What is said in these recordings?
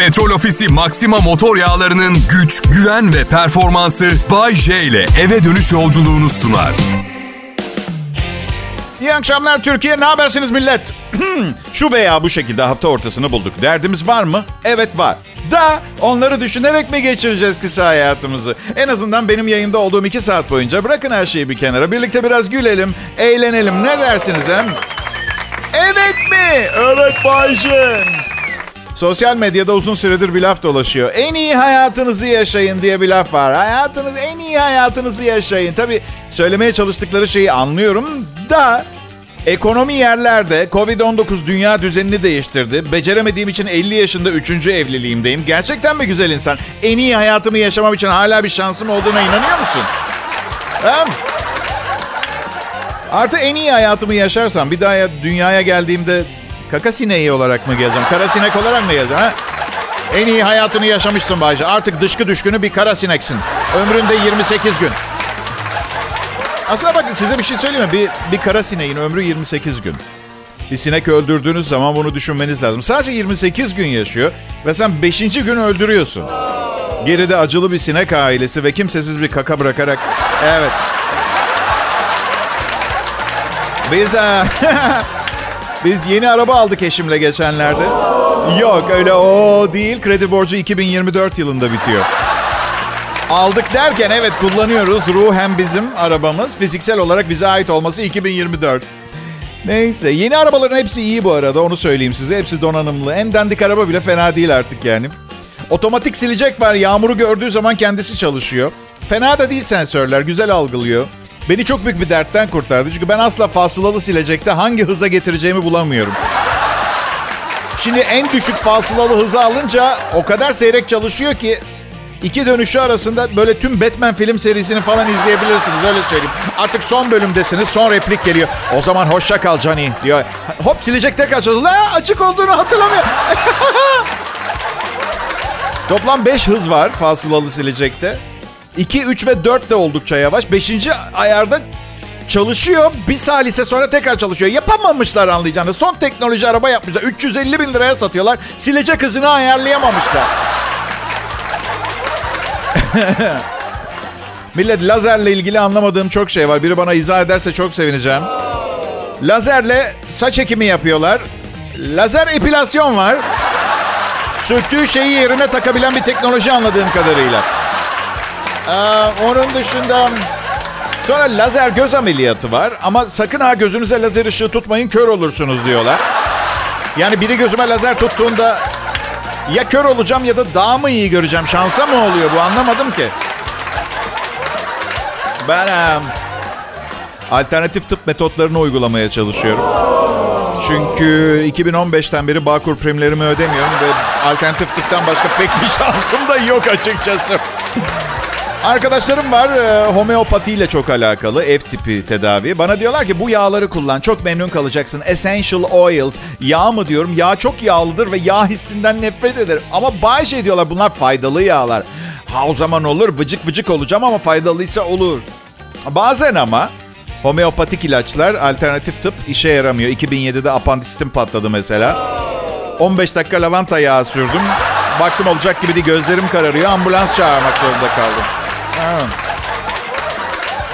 Petrol Ofisi Maxima motor yağlarının güç, güven ve performansı Bay J ile eve dönüş yolculuğunu sunar. İyi akşamlar Türkiye. Ne habersiniz millet? Şu veya bu şekilde hafta ortasını bulduk. Derdimiz var mı? Evet var. Da onları düşünerek mi geçireceğiz kısa hayatımızı? En azından benim yayında olduğum iki saat boyunca bırakın her şeyi bir kenara. Birlikte biraz gülelim, eğlenelim. Ne dersiniz hem? Evet mi? Evet Bayşe. Sosyal medyada uzun süredir bir laf dolaşıyor. En iyi hayatınızı yaşayın diye bir laf var. Hayatınız en iyi hayatınızı yaşayın. Tabii söylemeye çalıştıkları şeyi anlıyorum da ekonomi yerlerde Covid-19 dünya düzenini değiştirdi. Beceremediğim için 50 yaşında 3. evliliğimdeyim. Gerçekten mi güzel insan? En iyi hayatımı yaşamam için hala bir şansım olduğuna inanıyor musun? Artı en iyi hayatımı yaşarsam bir daha dünyaya geldiğimde Kaka sineği olarak mı geleceğim? Kara sinek olarak mı geleceğim? Ha? En iyi hayatını yaşamışsın Bayce. Artık dışkı düşkünü bir kara sineksin. Ömründe 28 gün. Aslında bakın size bir şey söyleyeyim mi? Bir, bir kara sineğin ömrü 28 gün. Bir sinek öldürdüğünüz zaman bunu düşünmeniz lazım. Sadece 28 gün yaşıyor ve sen 5. gün öldürüyorsun. Geride acılı bir sinek ailesi ve kimsesiz bir kaka bırakarak... Evet. Biz... Biz yeni araba aldık eşimle geçenlerde. Yok öyle o değil. Kredi borcu 2024 yılında bitiyor. Aldık derken evet kullanıyoruz. Ruhen bizim arabamız. Fiziksel olarak bize ait olması 2024. Neyse yeni arabaların hepsi iyi bu arada onu söyleyeyim size. Hepsi donanımlı. En dandik araba bile fena değil artık yani. Otomatik silecek var. Yağmuru gördüğü zaman kendisi çalışıyor. Fena da değil sensörler. Güzel algılıyor. Beni çok büyük bir dertten kurtardı. Çünkü ben asla fasılalı silecekte hangi hıza getireceğimi bulamıyorum. Şimdi en düşük fasılalı hızı alınca o kadar seyrek çalışıyor ki iki dönüşü arasında böyle tüm Batman film serisini falan izleyebilirsiniz. Öyle söyleyeyim. Artık son bölümdesiniz. Son replik geliyor. O zaman hoşça kal Johnny diyor. Hop silecek tekrar çalışıyor. La açık olduğunu hatırlamıyor. Toplam 5 hız var fasılalı silecekte. 2, 3 ve 4 de oldukça yavaş. 5. ayarda çalışıyor. Bir salise sonra tekrar çalışıyor. Yapamamışlar anlayacağınız. Son teknoloji araba yapmışlar. 350 bin liraya satıyorlar. Silecek hızını ayarlayamamışlar. Millet lazerle ilgili anlamadığım çok şey var. Biri bana izah ederse çok sevineceğim. Lazerle saç ekimi yapıyorlar. Lazer epilasyon var. Sürttüğü şeyi yerine takabilen bir teknoloji anladığım kadarıyla. Ee, onun dışında sonra lazer göz ameliyatı var ama sakın ha gözünüze lazer ışığı tutmayın kör olursunuz diyorlar. Yani biri gözüme lazer tuttuğunda ya kör olacağım ya da daha mı iyi göreceğim? Şansa mı oluyor bu anlamadım ki. Ben um, alternatif tıp metotlarını uygulamaya çalışıyorum. Çünkü 2015'ten beri Bağkur primlerimi ödemiyorum ve alternatif tıptan başka pek bir şansım da yok açıkçası. Arkadaşlarım var e, homeopati ile çok alakalı ev tipi tedavi. Bana diyorlar ki bu yağları kullan çok memnun kalacaksın. Essential oils. Yağ mı diyorum? Yağ çok yağlıdır ve yağ hissinden nefret ederim. Ama bazı şey diyorlar bunlar faydalı yağlar. Ha o zaman olur vıcık vıcık olacağım ama faydalıysa olur. Bazen ama homeopatik ilaçlar alternatif tıp işe yaramıyor. 2007'de apandisitim patladı mesela. 15 dakika lavanta yağı sürdüm. Baktım olacak gibi değil gözlerim kararıyor. Ambulans çağırmak zorunda kaldım.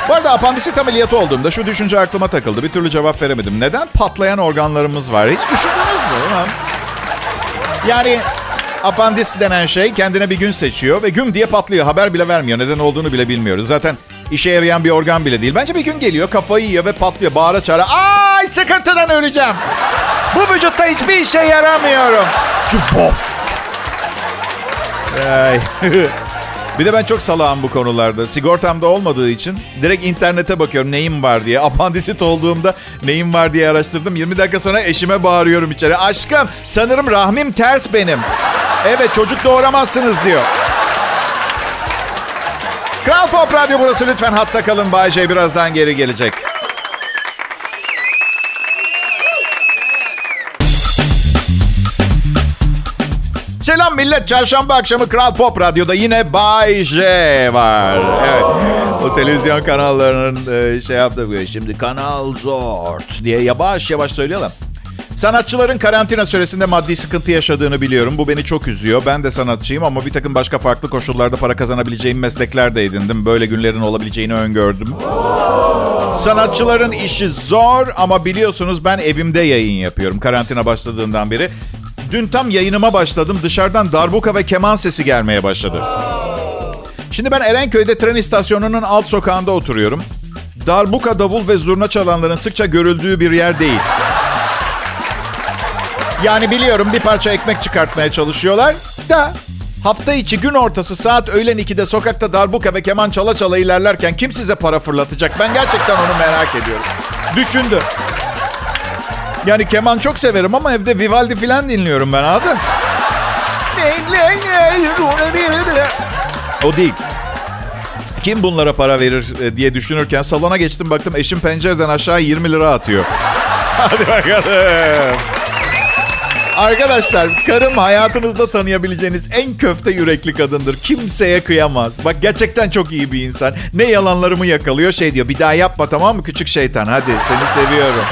Bu arada apandisit ameliyatı olduğumda şu düşünce aklıma takıldı. Bir türlü cevap veremedim. Neden patlayan organlarımız var? Hiç düşündünüz mü? Ha? Yani apandis denen şey kendine bir gün seçiyor ve güm diye patlıyor. Haber bile vermiyor. Neden olduğunu bile bilmiyoruz. Zaten işe yarayan bir organ bile değil. Bence bir gün geliyor kafayı yiyor ve patlıyor. Bağıra çağıra. Ay sıkıntıdan öleceğim. Bu vücutta hiçbir işe yaramıyorum. Cubof. Ay. Bir de ben çok salağım bu konularda. Sigortamda olmadığı için direkt internete bakıyorum neyim var diye. Apandisit olduğumda neyim var diye araştırdım. 20 dakika sonra eşime bağırıyorum içeri. Aşkım sanırım rahmim ters benim. Evet çocuk doğuramazsınız diyor. Kral Pop Radyo burası lütfen hatta kalın. Bayce birazdan geri gelecek. Millet. Çarşamba akşamı Kral Pop Radyo'da yine Bay J var. Evet. O televizyon kanallarının e, şey yaptığı Şimdi Kanal Zort diye yavaş yavaş söylüyorlar. Sanatçıların karantina süresinde maddi sıkıntı yaşadığını biliyorum. Bu beni çok üzüyor. Ben de sanatçıyım ama bir takım başka farklı koşullarda para kazanabileceğim meslekler de edindim. Böyle günlerin olabileceğini öngördüm. Sanatçıların işi zor ama biliyorsunuz ben evimde yayın yapıyorum karantina başladığından beri. Dün tam yayınıma başladım. Dışarıdan darbuka ve keman sesi gelmeye başladı. Şimdi ben Erenköy'de tren istasyonunun alt sokağında oturuyorum. Darbuka, davul ve zurna çalanların sıkça görüldüğü bir yer değil. Yani biliyorum bir parça ekmek çıkartmaya çalışıyorlar da hafta içi gün ortası saat öğlen 2'de sokakta darbuka ve keman çala çala ilerlerken kim size para fırlatacak? Ben gerçekten onu merak ediyorum. Düşündüm. Yani keman çok severim ama evde Vivaldi falan dinliyorum ben anladın? O değil. Kim bunlara para verir e, diye düşünürken salona geçtim baktım eşim pencereden aşağı 20 lira atıyor. Hadi bakalım. Arkadaşlar karım hayatınızda tanıyabileceğiniz en köfte yürekli kadındır. Kimseye kıyamaz. Bak gerçekten çok iyi bir insan. Ne yalanlarımı yakalıyor şey diyor. Bir daha yapma tamam mı küçük şeytan hadi seni seviyorum.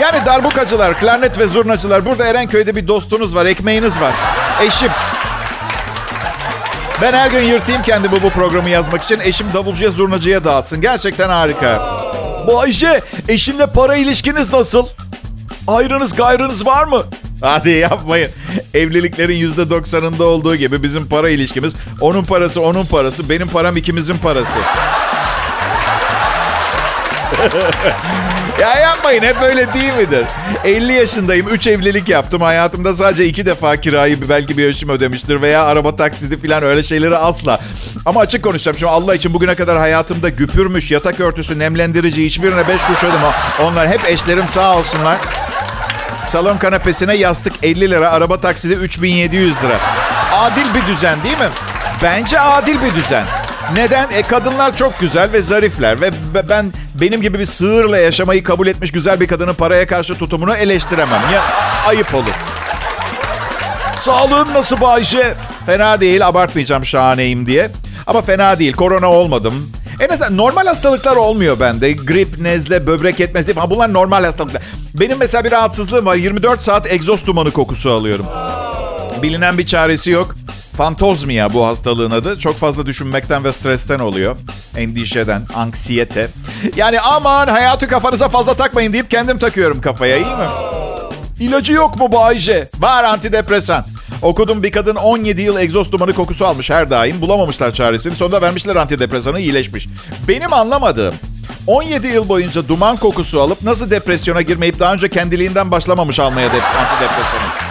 Yani darbukacılar, klarnet ve zurnacılar. Burada Erenköy'de bir dostunuz var, ekmeğiniz var. Eşim. Ben her gün yırtayım kendimi bu programı yazmak için. Eşim davulcuya, zurnacıya dağıtsın. Gerçekten harika. Bu Ayşe, eşinle para ilişkiniz nasıl? Ayrınız gayrınız var mı? Hadi yapmayın. Evliliklerin yüzde doksanında olduğu gibi bizim para ilişkimiz onun parası onun parası benim param ikimizin parası. ya yapmayın hep öyle değil midir? 50 yaşındayım 3 evlilik yaptım hayatımda sadece 2 defa kirayı belki bir eşim ödemiştir veya araba taksidi falan öyle şeyleri asla. Ama açık konuşacağım şimdi Allah için bugüne kadar hayatımda güpürmüş, yatak örtüsü, nemlendirici hiçbirine 5 kuruş ödedim. Onlar hep eşlerim sağ olsunlar. Salon kanepesine yastık 50 lira, araba taksidi 3700 lira. Adil bir düzen değil mi? Bence adil bir düzen. Neden? E kadınlar çok güzel ve zarifler ve ben benim gibi bir sığırla yaşamayı kabul etmiş güzel bir kadının paraya karşı tutumunu eleştiremem. Ya ayıp olur. Sağlığın nasıl Bayşe? Fena değil, abartmayacağım şahaneyim diye. Ama fena değil, korona olmadım. En azından normal hastalıklar olmuyor bende. Grip, nezle, böbrek yetmezliği falan bunlar normal hastalıklar. Benim mesela bir rahatsızlığım var. 24 saat egzoz dumanı kokusu alıyorum. Bilinen bir çaresi yok. Fantozmia bu hastalığın adı. Çok fazla düşünmekten ve stresten oluyor. Endişeden, anksiyete. Yani aman hayatı kafanıza fazla takmayın deyip kendim takıyorum kafaya iyi mi? İlacı yok mu bu Ayşe? Var antidepresan. Okudum bir kadın 17 yıl egzoz dumanı kokusu almış her daim. Bulamamışlar çaresini. Sonunda vermişler antidepresanı iyileşmiş. Benim anlamadığım 17 yıl boyunca duman kokusu alıp nasıl depresyona girmeyip daha önce kendiliğinden başlamamış almaya de- antidepresanı.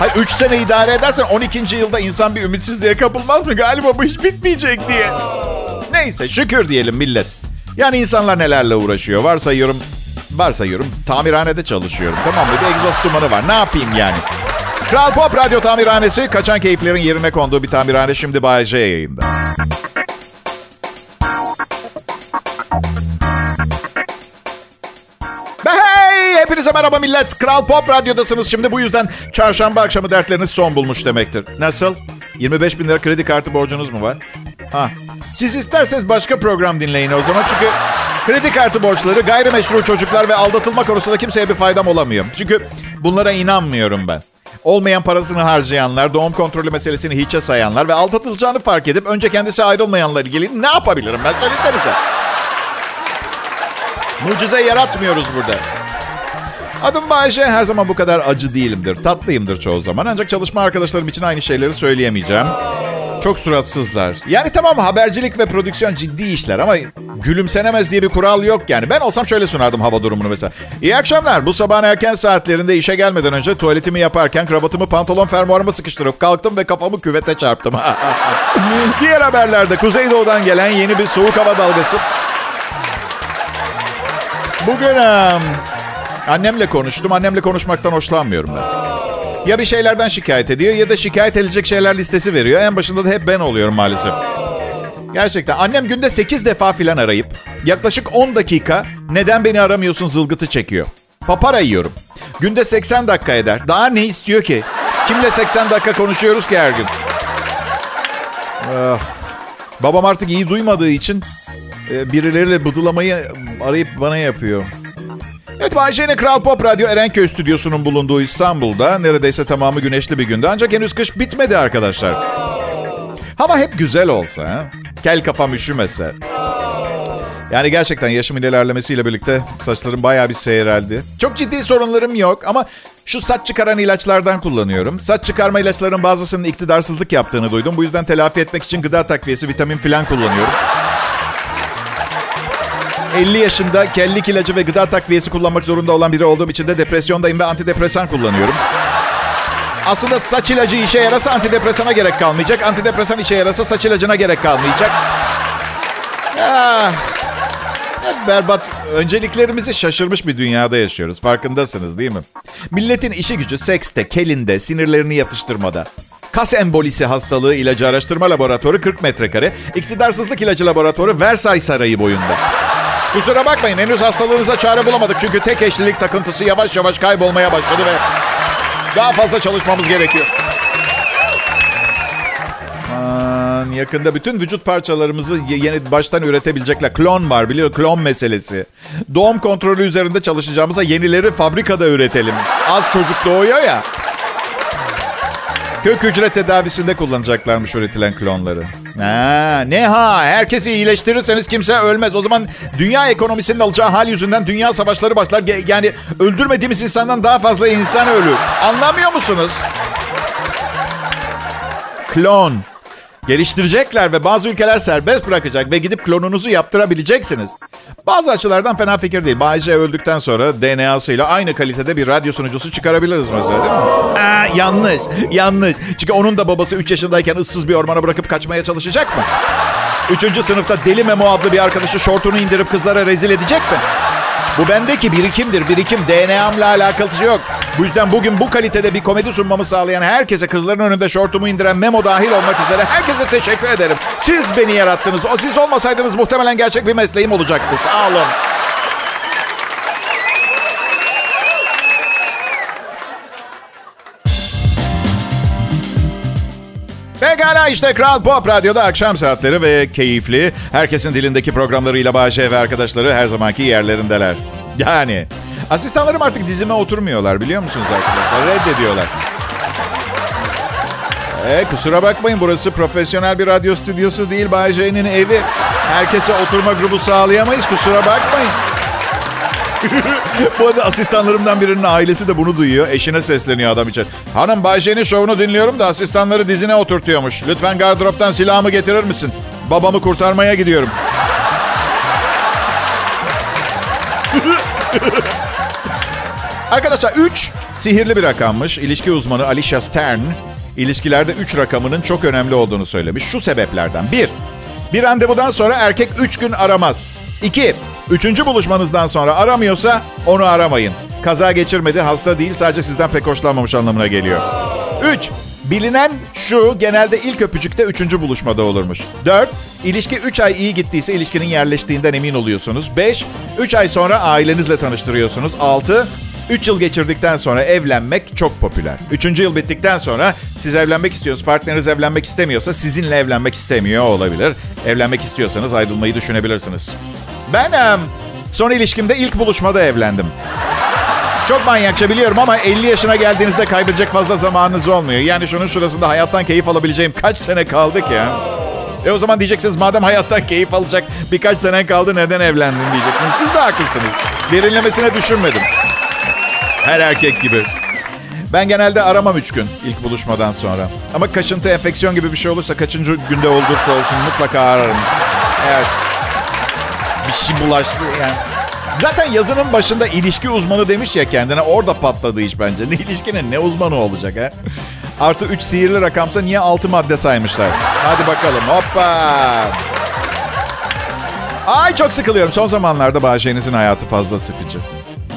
Hayır 3 sene idare edersen 12. yılda insan bir ümitsizliğe kapılmaz mı? Galiba bu hiç bitmeyecek diye. Neyse şükür diyelim millet. Yani insanlar nelerle uğraşıyor. Varsayıyorum, varsayıyorum tamirhanede çalışıyorum. Tamam mı? Bir egzoz dumanı var. Ne yapayım yani? Kral Pop Radyo Tamirhanesi kaçan keyiflerin yerine konduğu bir tamirhane şimdi Bay yayında. Hepinize merhaba millet. Kral Pop Radyo'dasınız. Şimdi bu yüzden çarşamba akşamı dertleriniz son bulmuş demektir. Nasıl? 25 bin lira kredi kartı borcunuz mu var? Ha. Siz isterseniz başka program dinleyin o zaman. Çünkü kredi kartı borçları, gayrimeşru çocuklar ve aldatılma konusunda kimseye bir faydam olamıyor. Çünkü bunlara inanmıyorum ben. Olmayan parasını harcayanlar, doğum kontrolü meselesini hiçe sayanlar ve aldatılacağını fark edip önce kendisi ayrılmayanla ilgili ne yapabilirim ben söylesenize. Mucize yaratmıyoruz burada. Adım Bayece. Her zaman bu kadar acı değilimdir. Tatlıyımdır çoğu zaman. Ancak çalışma arkadaşlarım için aynı şeyleri söyleyemeyeceğim. Çok suratsızlar. Yani tamam habercilik ve prodüksiyon ciddi işler ama gülümsenemez diye bir kural yok yani. Ben olsam şöyle sunardım hava durumunu mesela. İyi akşamlar. Bu sabahın erken saatlerinde işe gelmeden önce tuvaletimi yaparken kravatımı pantolon fermuarıma sıkıştırıp kalktım ve kafamı küvete çarptım. Diğer haberlerde Kuzeydoğu'dan gelen yeni bir soğuk hava dalgası. Bugün annemle konuştum. Annemle konuşmaktan hoşlanmıyorum ben. Ya bir şeylerden şikayet ediyor ya da şikayet edilecek şeyler listesi veriyor. En başında da hep ben oluyorum maalesef. Gerçekten annem günde 8 defa filan arayıp yaklaşık 10 dakika neden beni aramıyorsun zılgıtı çekiyor. Papara yiyorum. Günde 80 dakika eder. Daha ne istiyor ki? Kimle 80 dakika konuşuyoruz ki her gün? Ah. Babam artık iyi duymadığı için e, birileriyle bıdılamayı arayıp bana yapıyor. Evet Bayşe'nin Kral Pop Radyo Erenköy stüdyosunun bulunduğu İstanbul'da neredeyse tamamı güneşli bir günde. Ancak henüz kış bitmedi arkadaşlar. Hava hep güzel olsa, kel kafam üşümese. Yani gerçekten yaşımın ilerlemesiyle birlikte saçlarım bayağı bir seyreldi. Çok ciddi sorunlarım yok ama şu saç çıkaran ilaçlardan kullanıyorum. Saç çıkarma ilaçlarının bazısının iktidarsızlık yaptığını duydum. Bu yüzden telafi etmek için gıda takviyesi, vitamin falan kullanıyorum. 50 yaşında kellik ilacı ve gıda takviyesi kullanmak zorunda olan biri olduğum için de depresyondayım ve antidepresan kullanıyorum. Aslında saç ilacı işe yarasa antidepresana gerek kalmayacak. Antidepresan işe yarasa saç ilacına gerek kalmayacak. Ah, berbat. Önceliklerimizi şaşırmış bir dünyada yaşıyoruz. Farkındasınız değil mi? Milletin işi gücü sekste, kelinde, sinirlerini yatıştırmada. Kas embolisi hastalığı ilacı araştırma laboratuvarı 40 metrekare. İktidarsızlık ilacı laboratuvarı Versailles Sarayı boyunda. Kusura bakmayın henüz hastalığınıza çare bulamadık. Çünkü tek eşlilik takıntısı yavaş yavaş kaybolmaya başladı ve daha fazla çalışmamız gerekiyor. Aman, yakında bütün vücut parçalarımızı yeni baştan üretebilecekler. Klon var biliyor klon meselesi. Doğum kontrolü üzerinde çalışacağımıza yenileri fabrikada üretelim. Az çocuk doğuyor ya. Kök hücre tedavisinde kullanacaklarmış üretilen klonları. Ha, ne ha? Herkesi iyileştirirseniz kimse ölmez. O zaman dünya ekonomisinin alacağı hal yüzünden dünya savaşları başlar. Yani öldürmediğimiz insandan daha fazla insan ölür. Anlamıyor musunuz? Klon. Geliştirecekler ve bazı ülkeler serbest bırakacak ve gidip klonunuzu yaptırabileceksiniz. Bazı açılardan fena fikir değil. Bayce öldükten sonra DNA'sıyla aynı kalitede bir radyo sunucusu çıkarabiliriz mesela değil mi? Aa, yanlış, yanlış. Çünkü onun da babası 3 yaşındayken ıssız bir ormana bırakıp kaçmaya çalışacak mı? Üçüncü sınıfta Deli Memo adlı bir arkadaşı şortunu indirip kızlara rezil edecek mi? Bu bendeki birikimdir, birikim. DNA'mla alakası yok. Bu yüzden bugün bu kalitede bir komedi sunmamı sağlayan herkese, kızların önünde şortumu indiren Memo dahil olmak üzere herkese teşekkür ederim. Siz beni yarattınız. O siz olmasaydınız muhtemelen gerçek bir mesleğim olacaktı. Sağ olun. Pekala işte Kral Pop Radyo'da akşam saatleri ve keyifli. Herkesin dilindeki programlarıyla Bahçe ve arkadaşları her zamanki yerlerindeler. Yani asistanlarım artık dizime oturmuyorlar biliyor musunuz arkadaşlar? Reddediyorlar. E, kusura bakmayın burası profesyonel bir radyo stüdyosu değil Bayce'nin evi. Herkese oturma grubu sağlayamayız kusura bakmayın. Bu arada asistanlarımdan birinin ailesi de bunu duyuyor. Eşine sesleniyor adam için. Hanım Bayşe'nin şovunu dinliyorum da asistanları dizine oturtuyormuş. Lütfen gardıroptan silahımı getirir misin? Babamı kurtarmaya gidiyorum. Arkadaşlar 3 sihirli bir rakammış. İlişki uzmanı Alicia Stern ilişkilerde 3 rakamının çok önemli olduğunu söylemiş. Şu sebeplerden. 1. Bir, bir randevudan sonra erkek 3 gün aramaz. 2. Üçüncü buluşmanızdan sonra aramıyorsa onu aramayın. Kaza geçirmedi, hasta değil, sadece sizden pek hoşlanmamış anlamına geliyor. 3. Bilinen şu, genelde ilk öpücükte üçüncü buluşmada olurmuş. 4. İlişki 3 ay iyi gittiyse ilişkinin yerleştiğinden emin oluyorsunuz. 5. 3 ay sonra ailenizle tanıştırıyorsunuz. 6. 3 yıl geçirdikten sonra evlenmek çok popüler. 3. yıl bittikten sonra siz evlenmek istiyorsunuz, partneriniz evlenmek istemiyorsa sizinle evlenmek istemiyor olabilir. Evlenmek istiyorsanız ayrılmayı düşünebilirsiniz. Ben son ilişkimde ilk buluşmada evlendim. Çok manyakça biliyorum ama 50 yaşına geldiğinizde kaybedecek fazla zamanınız olmuyor. Yani şunun şurasında hayattan keyif alabileceğim kaç sene kaldı ki? E o zaman diyeceksiniz madem hayattan keyif alacak birkaç sene kaldı neden evlendin diyeceksiniz. Siz de haklısınız. Derinlemesine düşünmedim. Her erkek gibi. Ben genelde aramam üç gün ilk buluşmadan sonra. Ama kaşıntı, enfeksiyon gibi bir şey olursa kaçıncı günde olursa olsun mutlaka ararım. Evet bir şey bulaştı yani. Zaten yazının başında ilişki uzmanı demiş ya kendine. Orada patladı iş bence. Ne ilişkinin ne uzmanı olacak ha? Artı 3 sihirli rakamsa niye 6 madde saymışlar? Hadi bakalım hoppa. Ay çok sıkılıyorum. Son zamanlarda Bahçeniz'in hayatı fazla sıkıcı.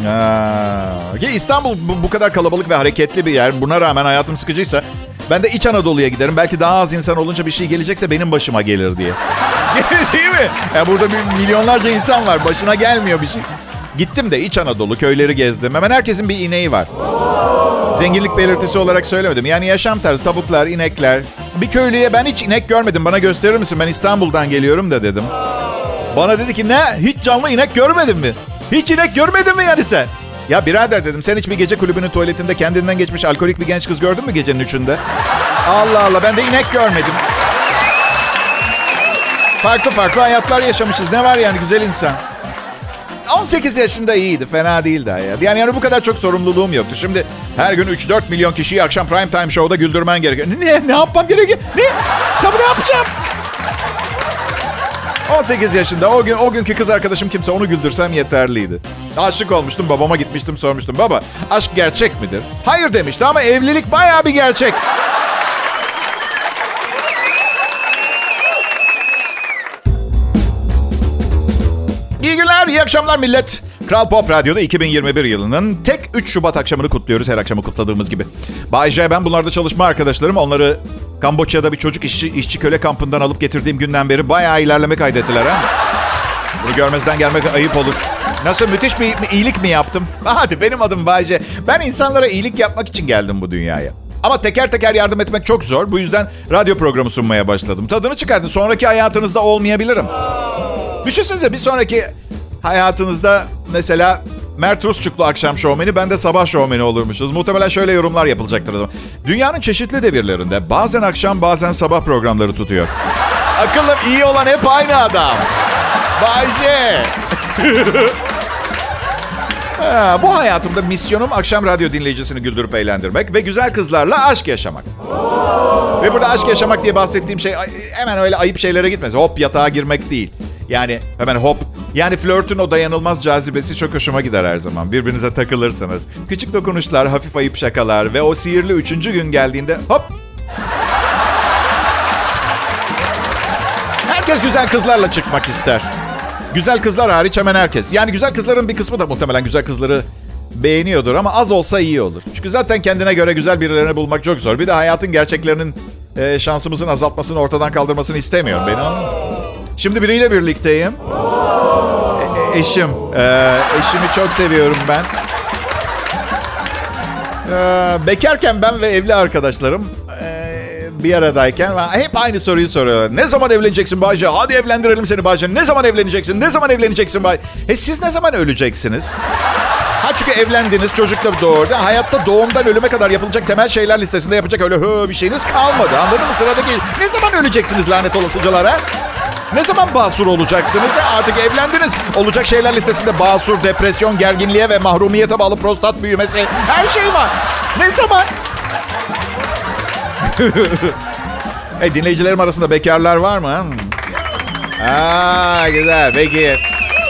Ya İstanbul bu, kadar kalabalık ve hareketli bir yer. Buna rağmen hayatım sıkıcıysa ben de İç Anadolu'ya giderim. Belki daha az insan olunca bir şey gelecekse benim başıma gelir diye. Değil mi? Ya burada milyonlarca insan var. Başına gelmiyor bir şey. Gittim de İç Anadolu köyleri gezdim. Hemen herkesin bir ineği var. Zenginlik belirtisi olarak söylemedim. Yani yaşam tarzı, tavuklar, inekler. Bir köylüye ben hiç inek görmedim. Bana gösterir misin? Ben İstanbul'dan geliyorum da dedim. Bana dedi ki ne? Hiç canlı inek görmedin mi? Hiç inek görmedin mi yani sen? Ya birader dedim sen hiç bir gece kulübünün tuvaletinde kendinden geçmiş alkolik bir genç kız gördün mü gecenin üçünde? Allah Allah ben de inek görmedim. Farklı farklı hayatlar yaşamışız. Ne var yani güzel insan. 18 yaşında iyiydi. Fena değildi hayat. Yani, yani bu kadar çok sorumluluğum yoktu. Şimdi her gün 3-4 milyon kişiyi akşam prime time show'da güldürmen gerekiyor. Ne? Ne yapmam gerekiyor? Ne? Tabii ne yapacağım? 18 yaşında o gün o günkü kız arkadaşım kimse onu güldürsem yeterliydi. Aşık olmuştum babama gitmiştim sormuştum. Baba aşk gerçek midir? Hayır demişti ama evlilik bayağı bir gerçek. İyi günler, iyi akşamlar millet. Kral Pop Radyo'da 2021 yılının tek 3 Şubat akşamını kutluyoruz her akşamı kutladığımız gibi. Bay J, ben bunlarda çalışma arkadaşlarım. Onları Kamboçya'da bir çocuk işçi, işçi köle kampından alıp getirdiğim günden beri bayağı ilerleme kaydettiler ha. Bunu görmezden gelmek ayıp olur. Nasıl müthiş bir iyilik mi yaptım? Hadi benim adım Bayce. Ben insanlara iyilik yapmak için geldim bu dünyaya. Ama teker teker yardım etmek çok zor. Bu yüzden radyo programı sunmaya başladım. Tadını çıkardın. Sonraki hayatınızda olmayabilirim. Düşünsenize bir sonraki hayatınızda mesela Mert Rusçuklu akşam şovmeni, ben de sabah şovmeni olurmuşuz. Muhtemelen şöyle yorumlar yapılacaktır. Dünyanın çeşitli devirlerinde bazen akşam bazen sabah programları tutuyor. Akıllım iyi olan hep aynı adam. Bayce. Ha, bu hayatımda misyonum akşam radyo dinleyicisini güldürüp eğlendirmek ve güzel kızlarla aşk yaşamak. Ve burada aşk yaşamak diye bahsettiğim şey hemen öyle ayıp şeylere gitmez. Hop yatağa girmek değil. Yani hemen hop. Yani flörtün o dayanılmaz cazibesi çok hoşuma gider her zaman. Birbirinize takılırsınız. Küçük dokunuşlar, hafif ayıp şakalar ve o sihirli üçüncü gün geldiğinde hop. Herkes güzel kızlarla çıkmak ister. Güzel kızlar hariç hemen herkes. Yani güzel kızların bir kısmı da muhtemelen güzel kızları beğeniyordur ama az olsa iyi olur. Çünkü zaten kendine göre güzel birilerini bulmak çok zor. Bir de hayatın gerçeklerinin e, şansımızın azaltmasını, ortadan kaldırmasını istemiyorum. Beni anladın Şimdi biriyle birlikteyim. E, e, eşim. E, eşimi çok seviyorum ben. E, bekarken ben ve evli arkadaşlarım bir aradayken hep aynı soruyu soruyorlar. Ne zaman evleneceksin Bayce? Hadi evlendirelim seni Bayce. Ne zaman evleneceksin? Ne zaman evleneceksin Bayce? E siz ne zaman öleceksiniz? Ha çünkü evlendiniz, çocuk da doğurdu. Hayatta doğumdan ölüme kadar yapılacak temel şeyler listesinde yapacak öyle hı bir şeyiniz kalmadı. Anladın mı? Sıradaki ne zaman öleceksiniz lanet olasıcalar ha? Ne zaman basur olacaksınız? Artık evlendiniz. Olacak şeyler listesinde basur, depresyon, gerginliğe ve mahrumiyete bağlı prostat büyümesi. Her şey var. Ne zaman? hey, dinleyicilerim arasında bekarlar var mı? Aa, güzel. Peki.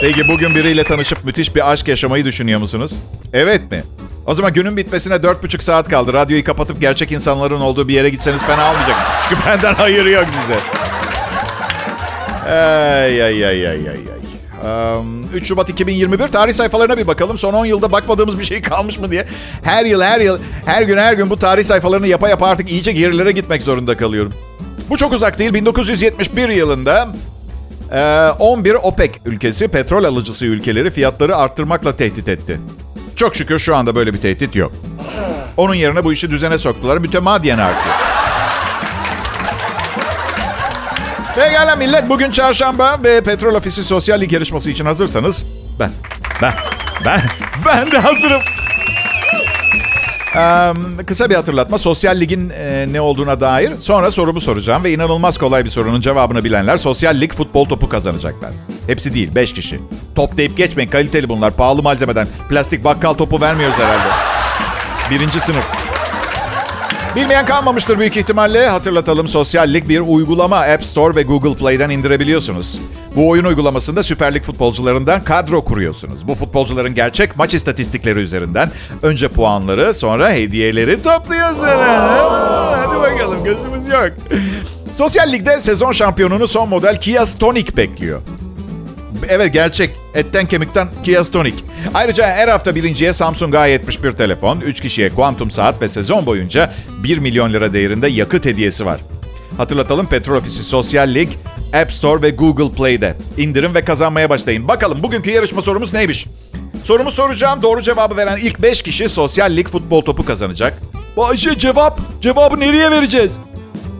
Peki bugün biriyle tanışıp müthiş bir aşk yaşamayı düşünüyor musunuz? Evet mi? O zaman günün bitmesine dört buçuk saat kaldı. Radyoyu kapatıp gerçek insanların olduğu bir yere gitseniz fena olmayacak. Çünkü benden hayır yok size. Ay ay ay ay ay. Um, 3 Şubat 2021 tarih sayfalarına bir bakalım. Son 10 yılda bakmadığımız bir şey kalmış mı diye. Her yıl her yıl her gün her gün bu tarih sayfalarını yapa yapa artık iyice gerilere gitmek zorunda kalıyorum. Bu çok uzak değil. 1971 yılında 11 OPEC ülkesi petrol alıcısı ülkeleri fiyatları arttırmakla tehdit etti. Çok şükür şu anda böyle bir tehdit yok. Onun yerine bu işi düzene soktular. Mütemadiyen artıyor. Pekala millet bugün çarşamba ve Petrol Ofisi Sosyal Lig yarışması için hazırsanız ben, ben, ben, ben de hazırım. Ee, kısa bir hatırlatma. Sosyal Lig'in e, ne olduğuna dair sonra sorumu soracağım ve inanılmaz kolay bir sorunun cevabını bilenler Sosyal Lig futbol topu kazanacaklar. Hepsi değil, 5 kişi. Top deyip geçmeyin, kaliteli bunlar. Pahalı malzemeden. Plastik bakkal topu vermiyoruz herhalde. Birinci sınıf. Bilmeyen kalmamıştır büyük ihtimalle. Hatırlatalım Sosyal Lig bir uygulama App Store ve Google Play'den indirebiliyorsunuz. Bu oyun uygulamasında Süper Lig futbolcularından kadro kuruyorsunuz. Bu futbolcuların gerçek maç istatistikleri üzerinden önce puanları sonra hediyeleri topluyorsunuz. Hadi bakalım gözümüz yok. Sosyal Lig'de sezon şampiyonunu son model Kia Stonic bekliyor. Evet gerçek. Etten kemikten Kia Stonic. Ayrıca her hafta birinciye Samsung A71 telefon, 3 kişiye kuantum saat ve sezon boyunca 1 milyon lira değerinde yakıt hediyesi var. Hatırlatalım Petrol Ofisi Sosyal Lig, App Store ve Google Play'de. İndirin ve kazanmaya başlayın. Bakalım bugünkü yarışma sorumuz neymiş? Sorumu soracağım. Doğru cevabı veren ilk 5 kişi Sosyal Lig futbol topu kazanacak. Ayşe cevap. Cevabı nereye vereceğiz?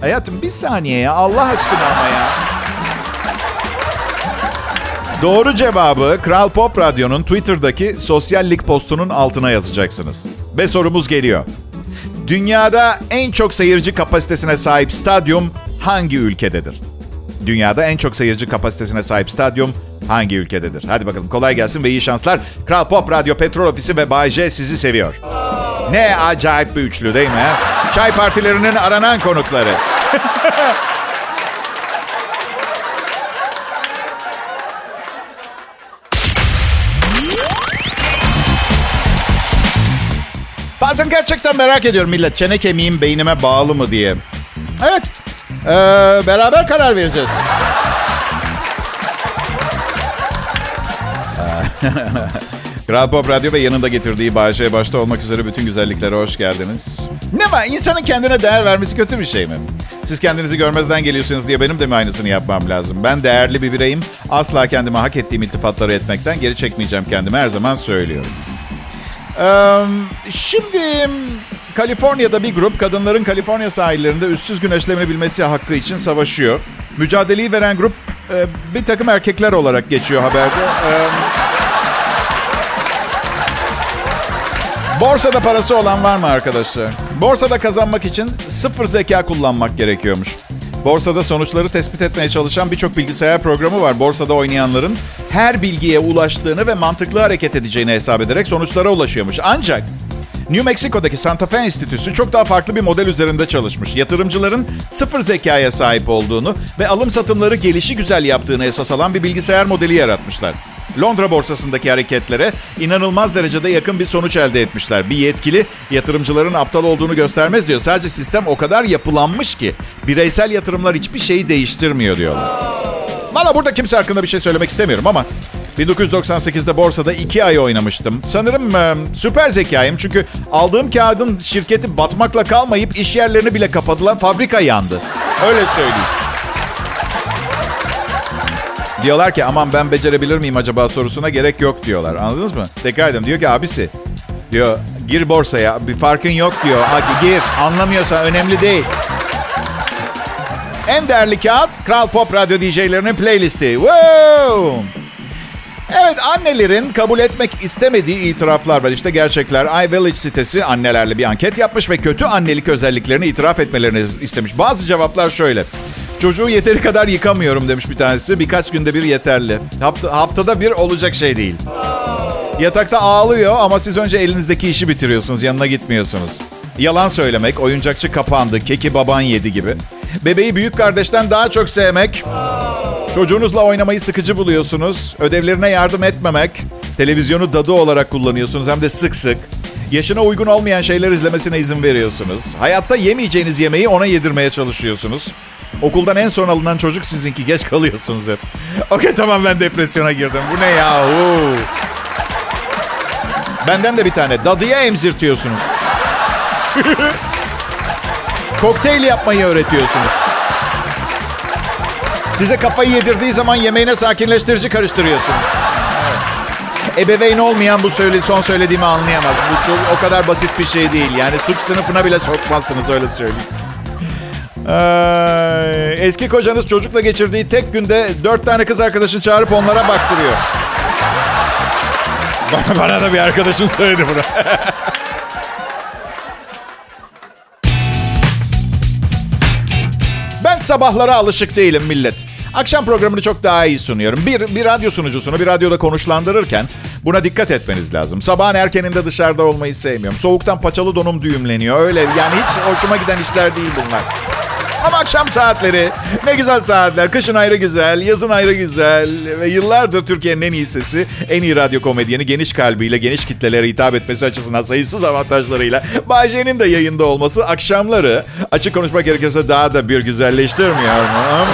Hayatım bir saniye ya. Allah aşkına ama ya. Doğru cevabı Kral Pop Radyo'nun Twitter'daki sosyallik postunun altına yazacaksınız. Ve sorumuz geliyor. Dünyada en çok seyirci kapasitesine sahip stadyum hangi ülkededir? Dünyada en çok seyirci kapasitesine sahip stadyum hangi ülkededir? Hadi bakalım kolay gelsin ve iyi şanslar. Kral Pop Radyo Petrol Ofisi ve Bay J sizi seviyor. Ne acayip bir üçlü değil mi? Çay partilerinin aranan konukları. Bazen gerçekten merak ediyorum millet. Çene kemiğim beynime bağlı mı diye. Evet. Ee, beraber karar vereceğiz. Kral Pop Radyo ve yanında getirdiği Bayşe başta olmak üzere bütün güzelliklere hoş geldiniz. Ne var? İnsanın kendine değer vermesi kötü bir şey mi? Siz kendinizi görmezden geliyorsunuz diye benim de mi aynısını yapmam lazım? Ben değerli bir bireyim. Asla kendime hak ettiğim iltifatları etmekten geri çekmeyeceğim kendime her zaman söylüyorum. Şimdi Kaliforniya'da bir grup kadınların Kaliforniya sahillerinde üstsüz güneşlenebilmesi hakkı için savaşıyor. Mücadeleyi veren grup bir takım erkekler olarak geçiyor haberde. Borsada parası olan var mı arkadaşlar? Borsada kazanmak için sıfır zeka kullanmak gerekiyormuş. Borsada sonuçları tespit etmeye çalışan birçok bilgisayar programı var. Borsada oynayanların her bilgiye ulaştığını ve mantıklı hareket edeceğini hesap ederek sonuçlara ulaşıyormuş. Ancak New Mexico'daki Santa Fe Enstitüsü çok daha farklı bir model üzerinde çalışmış. Yatırımcıların sıfır zekaya sahip olduğunu ve alım satımları gelişi güzel yaptığını esas alan bir bilgisayar modeli yaratmışlar. Londra borsasındaki hareketlere inanılmaz derecede yakın bir sonuç elde etmişler. Bir yetkili yatırımcıların aptal olduğunu göstermez diyor. Sadece sistem o kadar yapılanmış ki bireysel yatırımlar hiçbir şeyi değiştirmiyor diyorlar. Valla burada kimse hakkında bir şey söylemek istemiyorum ama 1998'de borsada iki ay oynamıştım. Sanırım e, süper zekayım çünkü aldığım kağıdın şirketi batmakla kalmayıp iş yerlerini bile kapadılar, fabrika yandı. Öyle söyleyeyim. Diyorlar ki aman ben becerebilir miyim acaba sorusuna gerek yok diyorlar. Anladınız mı? Tekrar ediyorum. Diyor ki abisi diyor gir borsaya bir farkın yok diyor. Hadi gir anlamıyorsan önemli değil. En değerli kağıt Kral Pop Radyo DJ'lerinin playlisti. Wow! Evet annelerin kabul etmek istemediği itiraflar var. İşte gerçekler. iVillage sitesi annelerle bir anket yapmış ve kötü annelik özelliklerini itiraf etmelerini istemiş. Bazı cevaplar şöyle. Çocuğu yeteri kadar yıkamıyorum demiş bir tanesi. Birkaç günde bir yeterli. Hafta, haftada bir olacak şey değil. Yatakta ağlıyor ama siz önce elinizdeki işi bitiriyorsunuz. Yanına gitmiyorsunuz. Yalan söylemek, oyuncakçı kapandı, keki baban yedi gibi. Bebeği büyük kardeşten daha çok sevmek. Çocuğunuzla oynamayı sıkıcı buluyorsunuz. Ödevlerine yardım etmemek. Televizyonu dadı olarak kullanıyorsunuz hem de sık sık. Yaşına uygun olmayan şeyler izlemesine izin veriyorsunuz. Hayatta yemeyeceğiniz yemeği ona yedirmeye çalışıyorsunuz. Okuldan en son alınan çocuk sizinki. Geç kalıyorsunuz hep. Okey tamam ben depresyona girdim. Bu ne yahu? Benden de bir tane. Dadıya emzirtiyorsunuz. Kokteyl yapmayı öğretiyorsunuz. Size kafayı yedirdiği zaman yemeğine sakinleştirici karıştırıyorsunuz. Ebeveyn olmayan bu söyle, son söylediğimi anlayamaz. Bu çok o kadar basit bir şey değil. Yani suç sınıfına bile sokmazsınız öyle söyleyeyim. Ee, eski kocanız çocukla geçirdiği tek günde dört tane kız arkadaşını çağırıp onlara baktırıyor. Bana, bana da bir arkadaşım söyledi bunu. ben sabahlara alışık değilim millet. Akşam programını çok daha iyi sunuyorum. Bir, bir radyo sunucusunu bir radyoda konuşlandırırken buna dikkat etmeniz lazım. Sabahın erkeninde dışarıda olmayı sevmiyorum. Soğuktan paçalı donum düğümleniyor. Öyle yani hiç hoşuma giden işler değil bunlar. Ama akşam saatleri ne güzel saatler. Kışın ayrı güzel, yazın ayrı güzel. Ve yıllardır Türkiye'nin en iyi sesi, en iyi radyo komedyeni geniş kalbiyle, geniş kitlelere hitap etmesi açısından sayısız avantajlarıyla Bayce'nin de yayında olması akşamları açık konuşmak gerekirse daha da bir güzelleştirmiyor mu?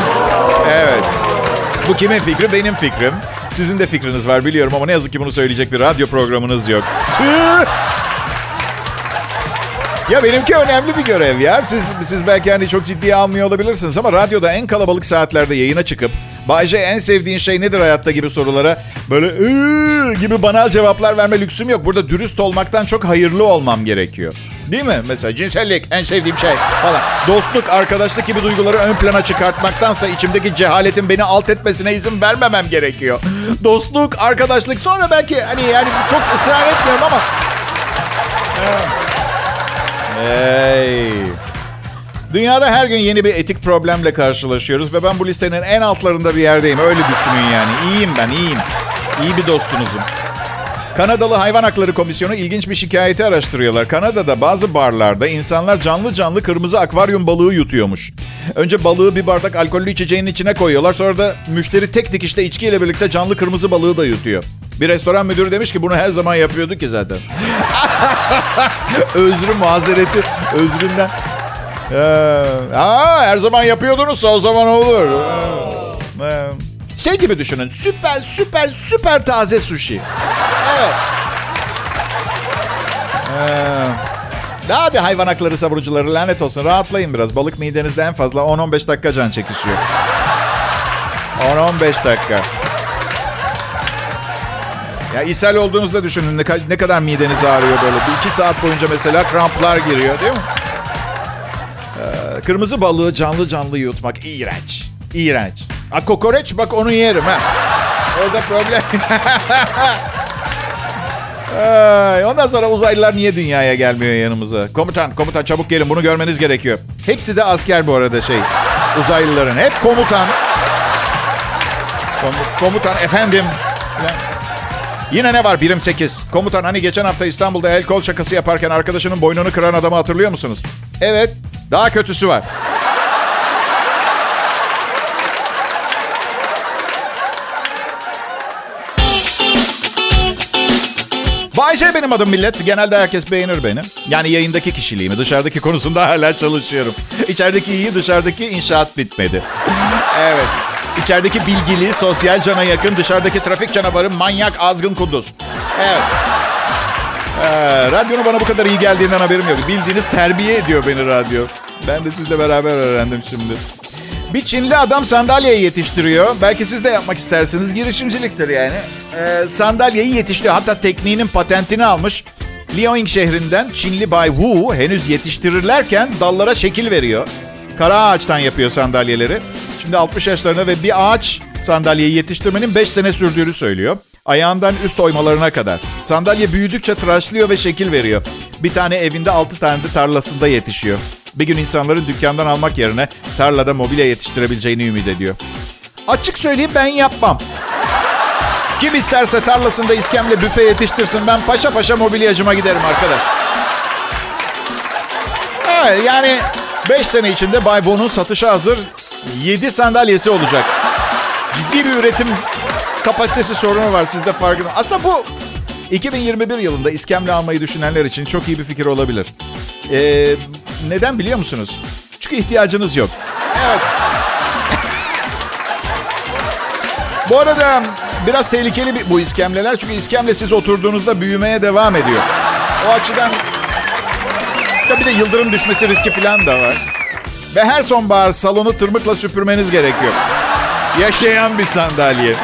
Evet. Bu kimin fikri? Benim fikrim. Sizin de fikriniz var biliyorum ama ne yazık ki bunu söyleyecek bir radyo programınız yok. Ya benimki önemli bir görev ya. Siz siz belki hani çok ciddiye almıyor olabilirsiniz ama radyoda en kalabalık saatlerde yayına çıkıp Bayce en sevdiğin şey nedir hayatta gibi sorulara böyle gibi banal cevaplar verme lüksüm yok. Burada dürüst olmaktan çok hayırlı olmam gerekiyor. Değil mi? Mesela cinsellik en sevdiğim şey falan. Dostluk, arkadaşlık gibi duyguları ön plana çıkartmaktansa içimdeki cehaletin beni alt etmesine izin vermemem gerekiyor. Dostluk, arkadaşlık sonra belki hani yani çok ısrar etmiyorum ama... Hey. Dünyada her gün yeni bir etik problemle karşılaşıyoruz ve ben bu listenin en altlarında bir yerdeyim. Öyle düşünün yani. İyiyim ben, iyiyim. İyi bir dostunuzum. Kanadalı Hayvan Hakları Komisyonu ilginç bir şikayeti araştırıyorlar. Kanada'da bazı barlarda insanlar canlı canlı kırmızı akvaryum balığı yutuyormuş. Önce balığı bir bardak alkollü içeceğin içine koyuyorlar. Sonra da müşteri tek dikişte içkiyle birlikte canlı kırmızı balığı da yutuyor. Bir restoran müdürü demiş ki bunu her zaman yapıyordu ki zaten. Özrü mazereti özründen. Ee, aa, her zaman yapıyordunuzsa o zaman olur. Ee, şey gibi düşünün. Süper süper süper taze sushi. Evet. Ee, hadi hayvan hakları savunucuları lanet olsun. Rahatlayın biraz. Balık midenizde en fazla 10-15 dakika can çekişiyor. 10-15 dakika. Ya ishal olduğunuzda düşünün ne, ne kadar mideniz ağrıyor böyle. Bir iki saat boyunca mesela kramplar giriyor değil mi? Ee, kırmızı balığı canlı canlı yutmak iğrenç. İğrenç. Ha kokoreç bak onu yerim ha. Orada problem. Ay, ondan sonra uzaylılar niye dünyaya gelmiyor yanımıza? Komutan, komutan çabuk gelin bunu görmeniz gerekiyor. Hepsi de asker bu arada şey. Uzaylıların hep komutan. Kom- komutan efendim. Yine ne var? Birim 8. Komutan hani geçen hafta İstanbul'da el kol şakası yaparken arkadaşının boynunu kıran adamı hatırlıyor musunuz? Evet. Daha kötüsü var. Bayce benim adım millet. Genelde herkes beğenir beni. Yani yayındaki kişiliğimi, dışarıdaki konusunda hala çalışıyorum. İçerideki iyi, dışarıdaki inşaat bitmedi. Evet. İçerideki bilgili, sosyal cana yakın, dışarıdaki trafik canavarı, manyak, azgın kunduz. Evet. Ee, radyonun bana bu kadar iyi geldiğinden haberim yok. Bildiğiniz terbiye ediyor beni radyo. Ben de sizle beraber öğrendim şimdi. Bir Çinli adam sandalyeyi yetiştiriyor. Belki siz de yapmak istersiniz. Girişimciliktir yani. Ee, sandalyeyi yetiştiriyor. Hatta tekniğinin patentini almış. Liaoning şehrinden Çinli Bay Wu henüz yetiştirirlerken dallara şekil veriyor. Kara ağaçtan yapıyor sandalyeleri. Şimdi 60 yaşlarında ve bir ağaç sandalyeyi yetiştirmenin 5 sene sürdüğünü söylüyor. Ayağından üst oymalarına kadar. Sandalye büyüdükçe tıraşlıyor ve şekil veriyor. Bir tane evinde 6 tane de tarlasında yetişiyor. Bir gün insanların dükkandan almak yerine tarlada mobilya yetiştirebileceğini ümit ediyor. Açık söyleyeyim ben yapmam. Kim isterse tarlasında iskemle büfe yetiştirsin ben paşa paşa mobilyacıma giderim arkadaş. Evet yani 5 sene içinde Bay Bo'nun satışa hazır 7 sandalyesi olacak. Ciddi bir üretim kapasitesi sorunu var sizde farkında. Aslında bu 2021 yılında iskemle almayı düşünenler için çok iyi bir fikir olabilir. Ee, neden biliyor musunuz? Çünkü ihtiyacınız yok. Evet. bu arada biraz tehlikeli bir, bu iskemleler. Çünkü iskemle siz oturduğunuzda büyümeye devam ediyor. O açıdan tabii de yıldırım düşmesi riski falan da var. Ve her sonbahar salonu tırmıkla süpürmeniz gerekiyor. Yaşayan bir sandalye.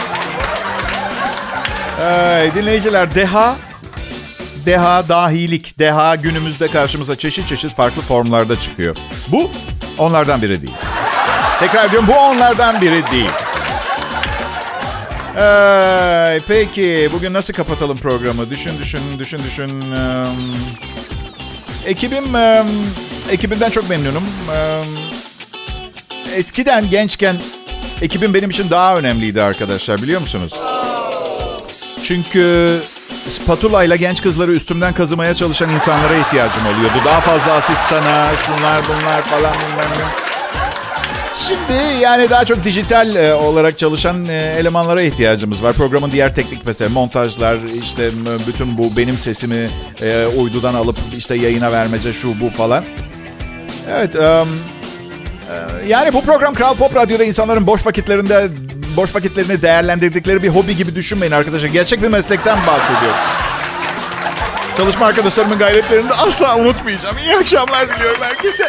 Ay, dinleyiciler deha deha, dahilik, deha günümüzde karşımıza çeşit çeşit farklı formlarda çıkıyor. Bu onlardan biri değil. Tekrar diyorum bu onlardan biri değil. Ee, peki bugün nasıl kapatalım programı? Düşün düşün düşün düşün. Ee, ekibim e, ekibimden çok memnunum. Ee, eskiden gençken ekibim benim için daha önemliydi arkadaşlar biliyor musunuz? Çünkü spatula ile genç kızları üstümden kazımaya çalışan insanlara ihtiyacım oluyordu. Daha fazla asistana, şunlar bunlar falan bilmem ne. Şimdi yani daha çok dijital e, olarak çalışan e, elemanlara ihtiyacımız var. Programın diğer teknik mesela montajlar, işte bütün bu benim sesimi e, uydudan alıp işte yayına vermece şu bu falan. Evet, um, yani bu program Kral Pop Radyo'da insanların boş vakitlerinde boş vakitlerini değerlendirdikleri bir hobi gibi düşünmeyin arkadaşlar. Gerçek bir meslekten bahsediyorum. Çalışma arkadaşlarımın gayretlerini de asla unutmayacağım. İyi akşamlar diliyorum herkese.